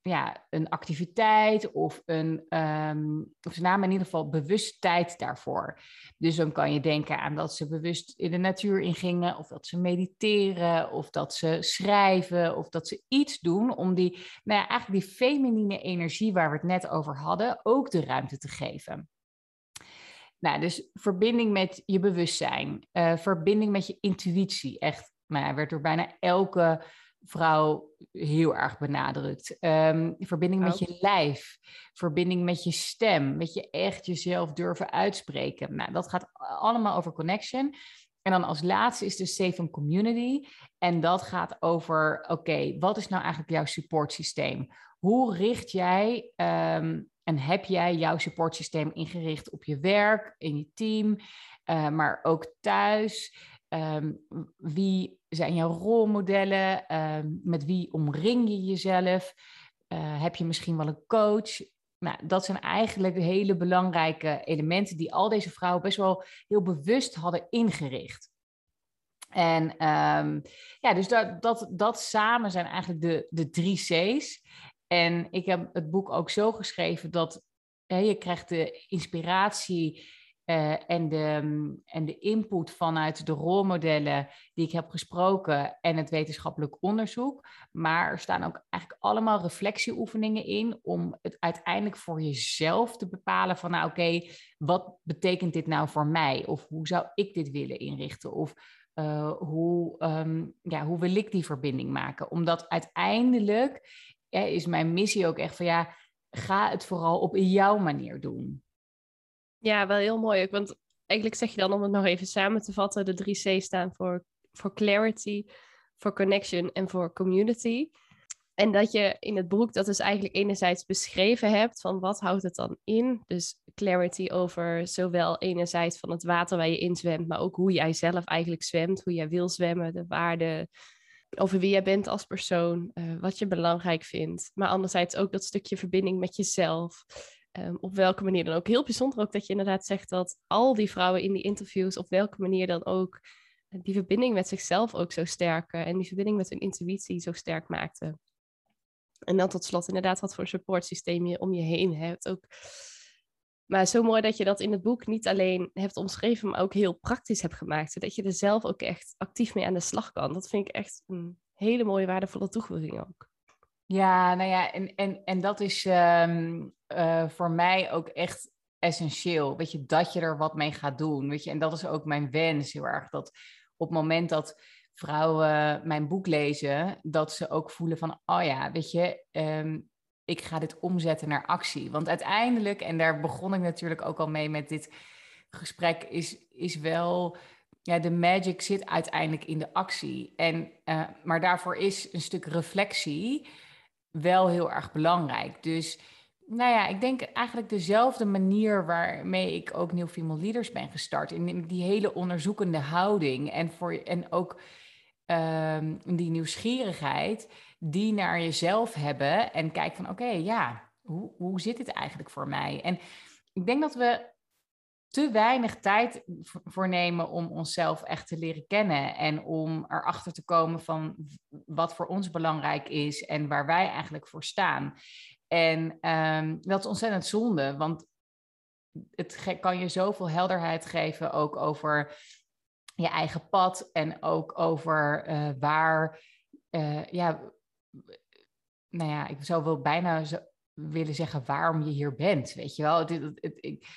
ja, een activiteit of een, um, of ze namen in ieder geval bewust tijd daarvoor. Dus dan kan je denken aan dat ze bewust in de natuur ingingen, of dat ze mediteren, of dat ze schrijven, of dat ze iets doen om die, nou ja, eigenlijk die feminine energie waar we het net over hadden, ook de ruimte te geven. Nou, dus verbinding met je bewustzijn, uh, verbinding met je intuïtie. Echt, nou ja, werd door bijna elke vrouw heel erg benadrukt. Um, verbinding met je lijf, verbinding met je stem, met je echt jezelf durven uitspreken. Nou, dat gaat allemaal over connection. En dan als laatste is de Safe Community. En dat gaat over, oké, wat is nou eigenlijk jouw supportsysteem? Hoe richt jij um, en heb jij jouw supportsysteem ingericht op je werk, in je team, uh, maar ook thuis? Um, wie zijn jouw rolmodellen? Um, met wie omring je jezelf? Uh, heb je misschien wel een coach? Nou, dat zijn eigenlijk hele belangrijke elementen die al deze vrouwen best wel heel bewust hadden ingericht. En um, ja, dus dat, dat, dat samen zijn eigenlijk de, de drie C's. En ik heb het boek ook zo geschreven dat hè, je krijgt de inspiratie uh, en, de, en de input vanuit de rolmodellen die ik heb gesproken en het wetenschappelijk onderzoek. Maar er staan ook eigenlijk allemaal reflectieoefeningen in om het uiteindelijk voor jezelf te bepalen van nou oké, wat betekent dit nou voor mij? Of hoe zou ik dit willen inrichten? Of uh, hoe, um, ja, hoe wil ik die verbinding maken? Omdat uiteindelijk is mijn missie ook echt van ja, ga het vooral op jouw manier doen.
Ja, wel heel mooi. Want eigenlijk zeg je dan, om het nog even samen te vatten, de drie C staan voor, voor clarity, voor connection en voor community. En dat je in het boek dat dus eigenlijk enerzijds beschreven hebt van wat houdt het dan in. Dus clarity over zowel enerzijds van het water waar je in zwemt, maar ook hoe jij zelf eigenlijk zwemt, hoe jij wil zwemmen, de waarde over wie jij bent als persoon, uh, wat je belangrijk vindt. Maar anderzijds ook dat stukje verbinding met jezelf. Um, op welke manier dan ook. Heel bijzonder ook dat je inderdaad zegt dat al die vrouwen in die interviews, op welke manier dan ook, eh, die verbinding met zichzelf ook zo sterken en die verbinding met hun intuïtie zo sterk maakten. En dan tot slot inderdaad wat voor supportsysteem je om je heen hebt. Ook... Maar zo mooi dat je dat in het boek niet alleen hebt omschreven, maar ook heel praktisch hebt gemaakt. Zodat je er zelf ook echt actief mee aan de slag kan. Dat vind ik echt een hele mooie, waardevolle toevoeging ook.
Ja, nou ja, en, en, en dat is um, uh, voor mij ook echt essentieel. Weet je, dat je er wat mee gaat doen. Weet je, en dat is ook mijn wens heel erg. Dat op het moment dat vrouwen mijn boek lezen, dat ze ook voelen van, oh ja, weet je, um, ik ga dit omzetten naar actie. Want uiteindelijk, en daar begon ik natuurlijk ook al mee met dit gesprek, is, is wel, ja, de magic zit uiteindelijk in de actie. En, uh, maar daarvoor is een stuk reflectie wel heel erg belangrijk. Dus nou ja, ik denk eigenlijk dezelfde manier waarmee ik ook New Female Leaders ben gestart. In die hele onderzoekende houding en, voor, en ook um, die nieuwsgierigheid die naar jezelf hebben en kijken van oké, ja, hoe, hoe zit het eigenlijk voor mij? En ik denk dat we te weinig tijd voor nemen om onszelf echt te leren kennen en om erachter te komen van wat voor ons belangrijk is en waar wij eigenlijk voor staan. En um, dat is ontzettend zonde, want het kan je zoveel helderheid geven ook over je eigen pad en ook over uh, waar, uh, ja, nou ja, ik zou wel bijna willen zeggen waarom je hier bent, weet je wel. Het, het, ik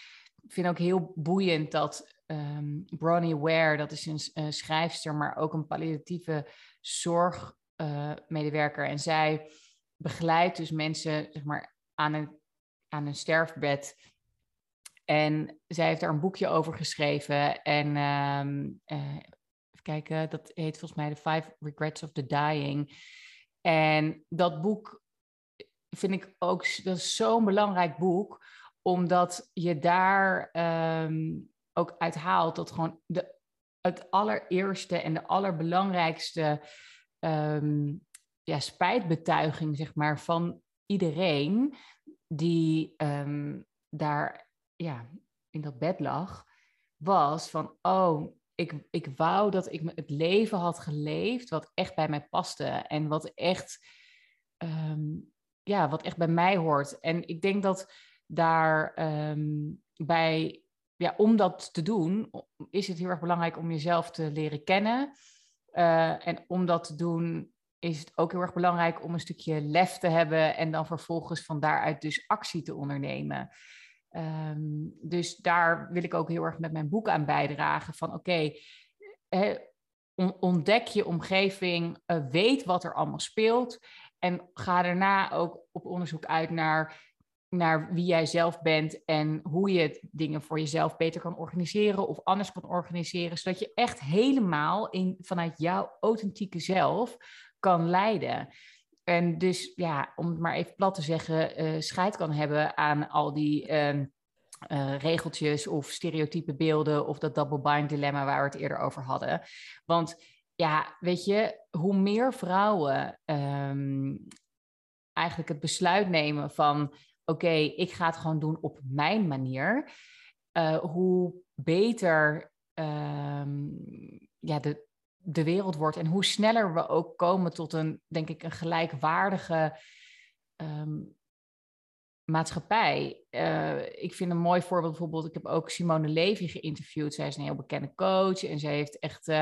vind ook heel boeiend dat um, Bronnie Ware, dat is een, schrijfster, maar ook een palliatieve zorgmedewerker. Uh, en zij begeleidt dus mensen zeg maar, aan, een, aan een sterfbed en zij heeft daar een boekje over geschreven. En um, uh, even kijken, dat heet volgens mij The Five Regrets of the Dying. En dat boek vind ik ook, dat is zo'n belangrijk boek, omdat je daar um, ook uit haalt dat gewoon de, het allereerste en de allerbelangrijkste um, ja, spijtbetuiging, zeg maar, van iedereen die um, daar ja, in dat bed lag, was van, oh, ik, ik wou dat ik het leven had geleefd wat echt bij mij paste en wat echt, um, ja, wat echt bij mij hoort. En ik denk dat daar um, bij, ja, om dat te doen, is het heel erg belangrijk om jezelf te leren kennen. Uh, en om dat te doen is het ook heel erg belangrijk om een stukje lef te hebben en dan vervolgens van daaruit dus actie te ondernemen. Um, dus daar wil ik ook heel erg met mijn boek aan bijdragen. Van oké, ontdek je omgeving, uh, weet wat er allemaal speelt. En ga daarna ook op onderzoek uit naar, naar wie jij zelf bent en hoe je dingen voor jezelf beter kan organiseren of anders kan organiseren. Zodat je echt helemaal in, vanuit jouw authentieke zelf kan leiden. En dus ja, om het maar even plat te zeggen, uh, scheid kan hebben aan al die uh, uh, regeltjes of stereotype beelden of dat double bind dilemma waar we het eerder over hadden. Want ja, weet je, hoe meer vrouwen um, eigenlijk het besluit nemen van oké, ik ga het gewoon doen op mijn manier, uh, hoe beter um, ja, de, de wereld wordt en hoe sneller we ook komen tot een, denk ik, een gelijkwaardige um, maatschappij. Uh, ik vind een mooi voorbeeld bijvoorbeeld, ik heb ook Simone Levy geïnterviewd. Zij is een heel bekende coach en ze heeft echt, uh,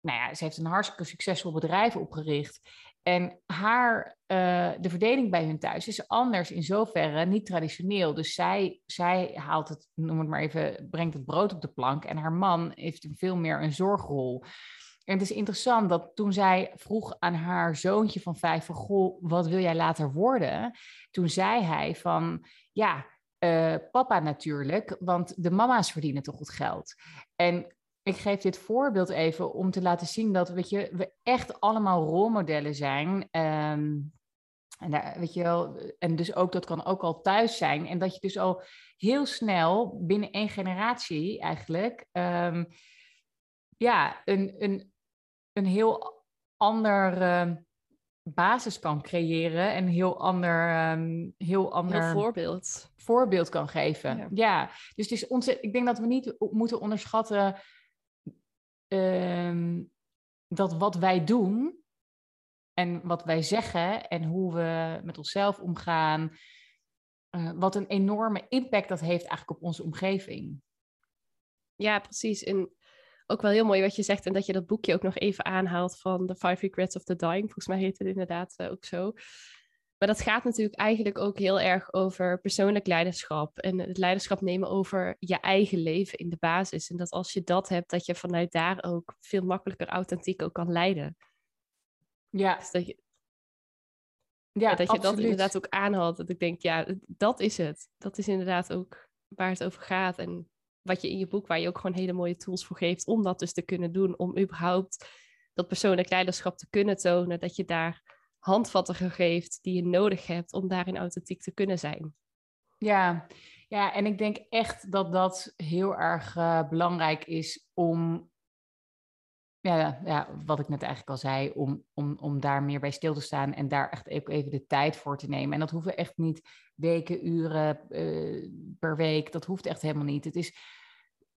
nou ja, ze heeft een hartstikke succesvol bedrijf opgericht. En haar, uh, de verdeling bij hun thuis is anders in zoverre, niet traditioneel. Dus zij, zij haalt het, noem het maar even, brengt het brood op de plank. En haar man heeft veel meer een zorgrol. En het is interessant dat toen zij vroeg aan haar zoontje van vijf van, goh, wat wil jij later worden? Toen zei hij van, ja, uh, papa natuurlijk, want de mama's verdienen toch het geld. En ik geef dit voorbeeld even om te laten zien dat weet je, we echt allemaal rolmodellen zijn. Um, en, daar, weet je wel, en dus ook dat kan ook al thuis zijn. En dat je dus al heel snel binnen één generatie eigenlijk um, ja, een, een, een heel ander uh, basis kan creëren en een heel ander, um, heel ander
heel voorbeeld.
voorbeeld kan geven. Ja, ja. dus het is ontzettend, ik denk dat we niet moeten onderschatten um, dat wat wij doen en wat wij zeggen en hoe we met onszelf omgaan, uh, wat een enorme impact dat heeft eigenlijk op onze omgeving.
Ja, precies. En ook wel heel mooi wat je zegt en dat je dat boekje ook nog even aanhaalt van The Five Regrets of the Dying. Volgens mij heet het inderdaad uh, ook zo. Maar dat gaat natuurlijk eigenlijk ook heel erg over persoonlijk leiderschap en het leiderschap nemen over je eigen leven in de basis. En dat als je dat hebt, dat je vanuit daar ook veel makkelijker authentiek ook kan leiden.
Ja.
Dus dat je, ja, dat je dat inderdaad ook aanhaalt. Dat ik denk, ja, dat is het. Dat is inderdaad ook waar het over gaat. En wat je in je boek, waar je ook gewoon hele mooie tools voor geeft om dat dus te kunnen doen. Om überhaupt dat persoonlijk leiderschap te kunnen tonen. Dat je daar handvatten geeft die je nodig hebt om daarin authentiek te kunnen zijn.
Ja, ja en ik denk echt dat dat heel erg uh, belangrijk is om, ja, ja, wat ik net eigenlijk al zei, om, om, om daar meer bij stil te staan en daar echt ook even de tijd voor te nemen. En dat hoeven echt niet weken, uren uh, per week, dat hoeft echt helemaal niet. Het is,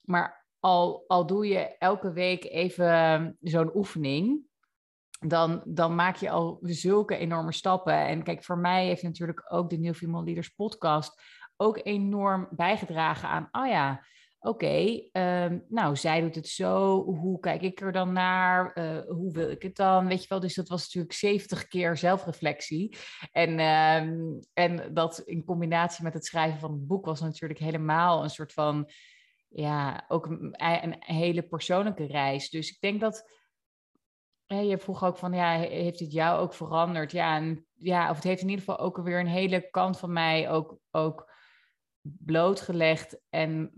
maar al, al doe je elke week even zo'n oefening, dan, dan maak je al zulke enorme stappen. En kijk, voor mij heeft natuurlijk ook de New Female Leaders podcast ook enorm bijgedragen aan, oh ja, oké, ehm, nou, zij doet het zo, hoe kijk ik er dan naar, uh, hoe wil ik het dan, weet je wel, dus dat was natuurlijk 70 keer zelfreflectie. En, um, en dat in combinatie met het schrijven van het boek was natuurlijk helemaal een soort van, ja, ook een, een hele persoonlijke reis. Dus ik denk dat je vroeg ook van, ja, heeft het jou ook veranderd? Ja, en, ja, of het heeft in ieder geval ook weer een hele kant van mij ook, ook blootgelegd. En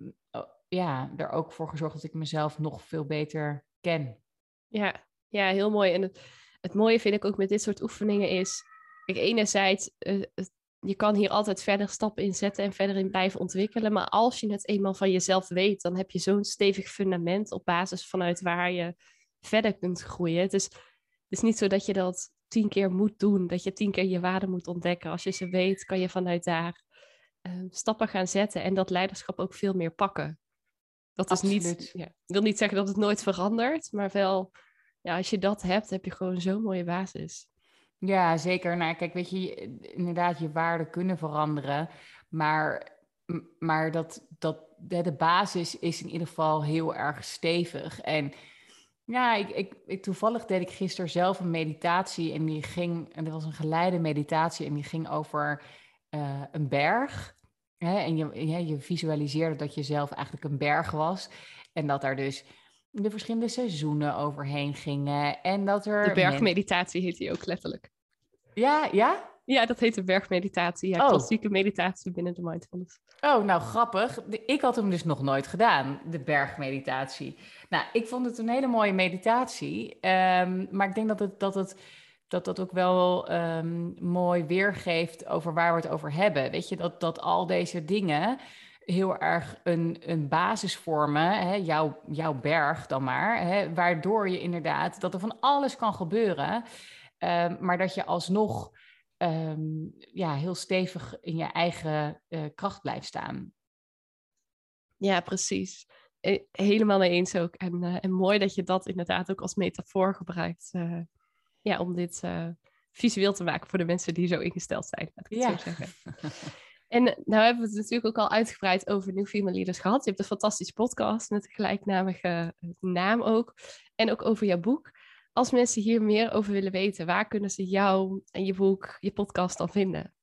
ja, er ook voor gezorgd dat ik mezelf nog veel beter ken.
Ja, ja heel mooi. En het, het mooie vind ik ook met dit soort oefeningen is, kijk, enerzijds, uh, je kan hier altijd verder stappen in zetten en verder in blijven ontwikkelen. Maar als je het eenmaal van jezelf weet, dan heb je zo'n stevig fundament op basis vanuit waar je verder kunt groeien. Het is, het is niet zo dat je dat tien keer moet doen, dat je tien keer je waarde moet ontdekken. Als je ze weet, kan je vanuit daar uh, stappen gaan zetten en dat leiderschap ook veel meer pakken. Dat is niet, ja, ik wil niet zeggen dat het nooit verandert, maar wel, ja, als je dat hebt, heb je gewoon zo'n mooie basis.
Ja, zeker. Nou, kijk, weet je, inderdaad, je waarden kunnen veranderen, maar, maar dat, dat, de basis is in ieder geval heel erg stevig. En ja, ik, ik, ik, toevallig deed ik gisteren zelf een meditatie en die ging, en dat was een geleide meditatie en die ging over uh, een berg. Hè? En je, visualiseerde dat je zelf eigenlijk een berg was en dat daar dus de verschillende seizoenen overheen gingen en dat er...
De bergmeditatie heet die ook letterlijk.
Ja, ja?
Ja, dat heet de bergmeditatie. Ja, oh. klassieke meditatie binnen de mindfulness.
Oh, nou grappig. Ik had hem dus nog nooit gedaan, de bergmeditatie. Nou, ik vond het een hele mooie meditatie. Um, maar ik denk dat het, dat het dat dat ook wel um, mooi weergeeft over waar we het over hebben. Weet je, dat, dat al deze dingen heel erg een, een basis vormen, hè, jouw, jouw berg dan maar, hè, waardoor je inderdaad, dat er van alles kan gebeuren, um, maar dat je alsnog um, ja, heel stevig in je eigen uh, kracht blijft staan.
Ja, precies. Eh, helemaal mee eens ook. En, uh, en mooi dat je dat inderdaad ook als metafoor gebruikt. Ja, om dit visueel te maken voor de mensen die zo ingesteld zijn, laat ik het
ja.
zo zeggen. En nou hebben we het natuurlijk ook al uitgebreid over New Female Leaders gehad. Je hebt een fantastische podcast met een gelijknamige naam ook. En ook over jouw boek. Als mensen hier meer over willen weten, waar kunnen ze jou en je boek, je podcast dan vinden?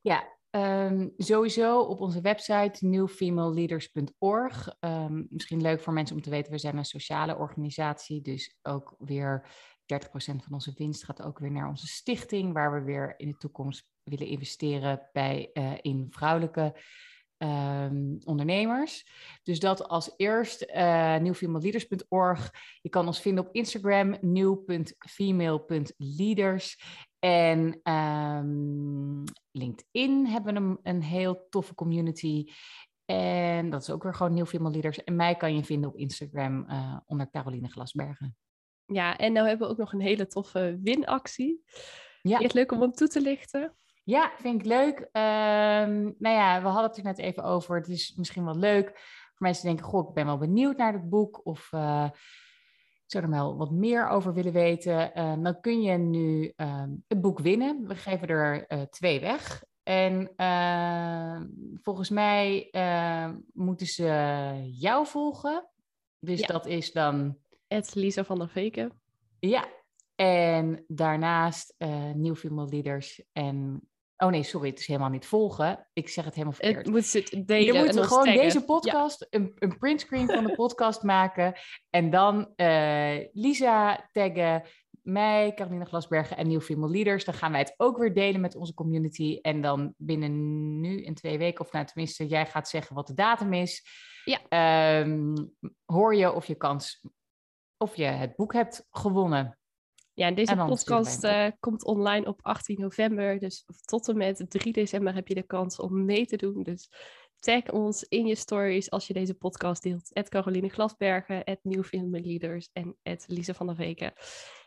Ja, Um, sowieso op onze website newfemaleleaders.org. Um, ehm, misschien leuk voor mensen om te weten, we zijn een sociale organisatie, dus ook weer 30% van onze winst gaat ook weer naar onze stichting, waar we weer in de toekomst willen investeren bij, uh, in vrouwelijke um, ondernemers. Dus dat als eerst uh. Je kan ons vinden op Instagram new.female.leaders. En um, LinkedIn hebben we een, een heel toffe community. En dat is ook weer gewoon Leaders. En mij kan je vinden op Instagram uh, onder Caroline Glasbergen.
Ja, en nou hebben we ook nog een hele toffe winactie. Ja. Is het leuk om hem toe te lichten?
Ja, vind ik leuk. Um, nou ja, we hadden het er net even over. Het is misschien wel leuk voor mensen die denken: Goh, ik ben wel benieuwd naar het boek. Of uh, ik zou er wel wat meer over willen weten. Uh, dan kun je nu uh, het boek winnen. We geven er uh, twee weg. En ehm, volgens mij moeten ze jou volgen. Dus ja. dat is dan.
Lisa van der Veken.
Ja, en daarnaast uh, New Female Leaders en Oh nee, sorry, het is helemaal niet volgen. Ik zeg het helemaal verkeerd.
Het moet het delen.
Je moet gewoon deze podcast, een, een printscreen van de podcast maken. En dan uh, Lisa taggen, mij, Caroline Glasbergen en Nieuw Female Leaders. Dan gaan wij het ook weer delen met onze community. En dan binnen nu en twee weken, of nou tenminste, jij gaat zeggen wat de datum is. Ja. Um, hoor je of je kans, of je het boek hebt gewonnen.
Ja, en deze podcast uh, komt online op 18 november. Dus tot en met 3 december heb je de kans om mee te doen. Dus tag ons in je stories als je deze podcast deelt. Het Caroline Glasbergen, het Film Leaders en het Lise van der Veken.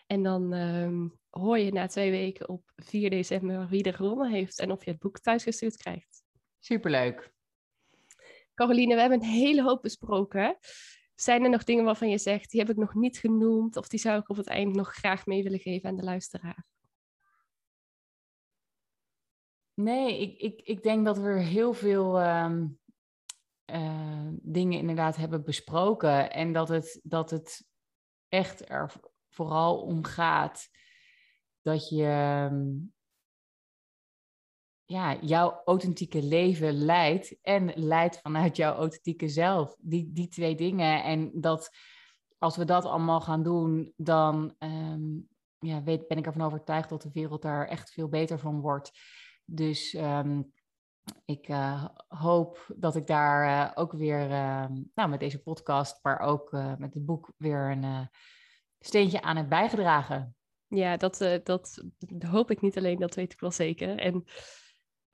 En dan um, hoor je na twee weken op 4 december wie er gewonnen heeft en of je het boek thuisgestuurd krijgt.
Superleuk.
Caroline, we hebben een hele hoop besproken. Zijn er nog dingen waarvan je zegt, die heb ik nog niet genoemd of die zou ik op het eind nog graag mee willen geven aan de luisteraar?
Nee, ik, ik, ik denk dat we heel veel uh, uh, dingen inderdaad hebben besproken en dat het, dat het echt er vooral om gaat dat je ehm, ja, jouw authentieke leven leidt en leidt vanuit jouw authentieke zelf. Die, die twee dingen. En dat als we dat allemaal gaan doen, dan um, ja, weet, ben ik ervan overtuigd dat de wereld daar echt veel beter van wordt. Dus um, ik uh, hoop dat ik daar uh, ook weer, uh, nou, met deze podcast, maar ook met het boek, weer een steentje aan heb bijgedragen.
Ja, dat, dat hoop ik niet alleen, dat weet ik wel zeker. En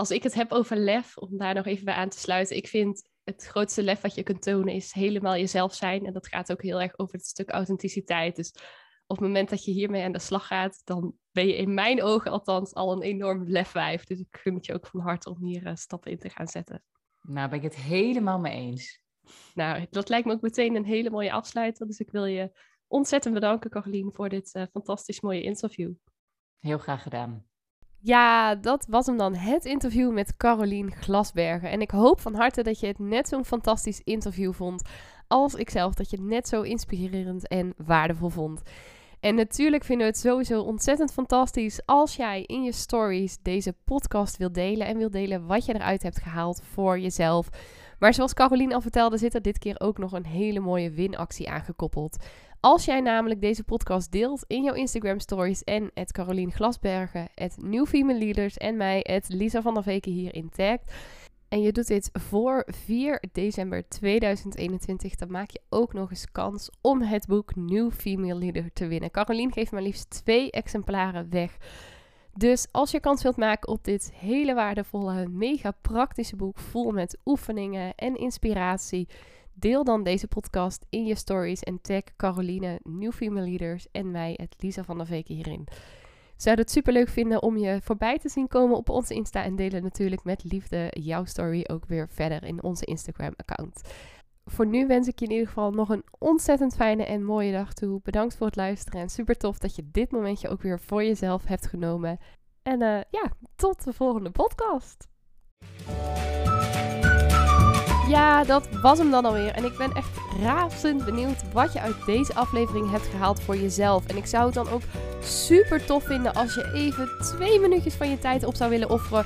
als ik het heb over lef, om daar nog even bij aan te sluiten. Ik vind het grootste lef wat je kunt tonen is helemaal jezelf zijn. En dat gaat ook heel erg over het stuk authenticiteit. Dus op het moment dat je hiermee aan de slag gaat, dan ben je in mijn ogen althans al een enorm lefwijf. Dus ik gun het je ook van harte om hier uh, stappen in te gaan zetten.
Nou, ben ik het helemaal mee eens.
Nou, dat lijkt me ook meteen een hele mooie afsluiter. Dus ik wil je ontzettend bedanken, Caroline, voor dit uh, fantastisch mooie interview.
Heel graag gedaan.
Ja, dat was hem dan, het interview met Caroline Glasbergen. En ik hoop van harte dat je het net zo'n fantastisch interview vond als ikzelf. Dat je het net zo inspirerend en waardevol vond. En natuurlijk vinden we het sowieso ontzettend fantastisch als jij in je stories deze podcast wilt delen en wilt delen wat je eruit hebt gehaald voor jezelf. Maar zoals Caroline al vertelde, zit er dit keer ook nog een hele mooie winactie aangekoppeld. Als jij namelijk deze podcast deelt in jouw Instagram stories en het Carolien Glasbergen, het New Female Leaders en mij, het Lisa van der Veken hierin tagt. En je doet dit voor 4 december 2021. Dan maak je ook nog eens kans om het boek New Female Leader te winnen. Carolien geeft maar liefst twee exemplaren weg. Dus als je kans wilt maken op dit hele waardevolle, mega praktische boek vol met oefeningen en inspiratie Deel dan deze podcast in je stories en tag Caroline, New Female Leaders en mij, het Lisa van der Veken hierin. Zou het super leuk vinden om je voorbij te zien komen op onze Insta en delen natuurlijk met liefde jouw story ook weer verder in onze Instagram account. Voor nu wens ik je in ieder geval nog een ontzettend fijne en mooie dag toe. Bedankt voor het luisteren en super tof dat je dit momentje ook weer voor jezelf hebt genomen. En uh, ja, tot de volgende podcast. Ja, dat was hem dan alweer. En ik ben echt razend benieuwd wat je uit deze aflevering hebt gehaald voor jezelf. En ik zou het dan ook super tof vinden als je even twee minuutjes van je tijd op zou willen offeren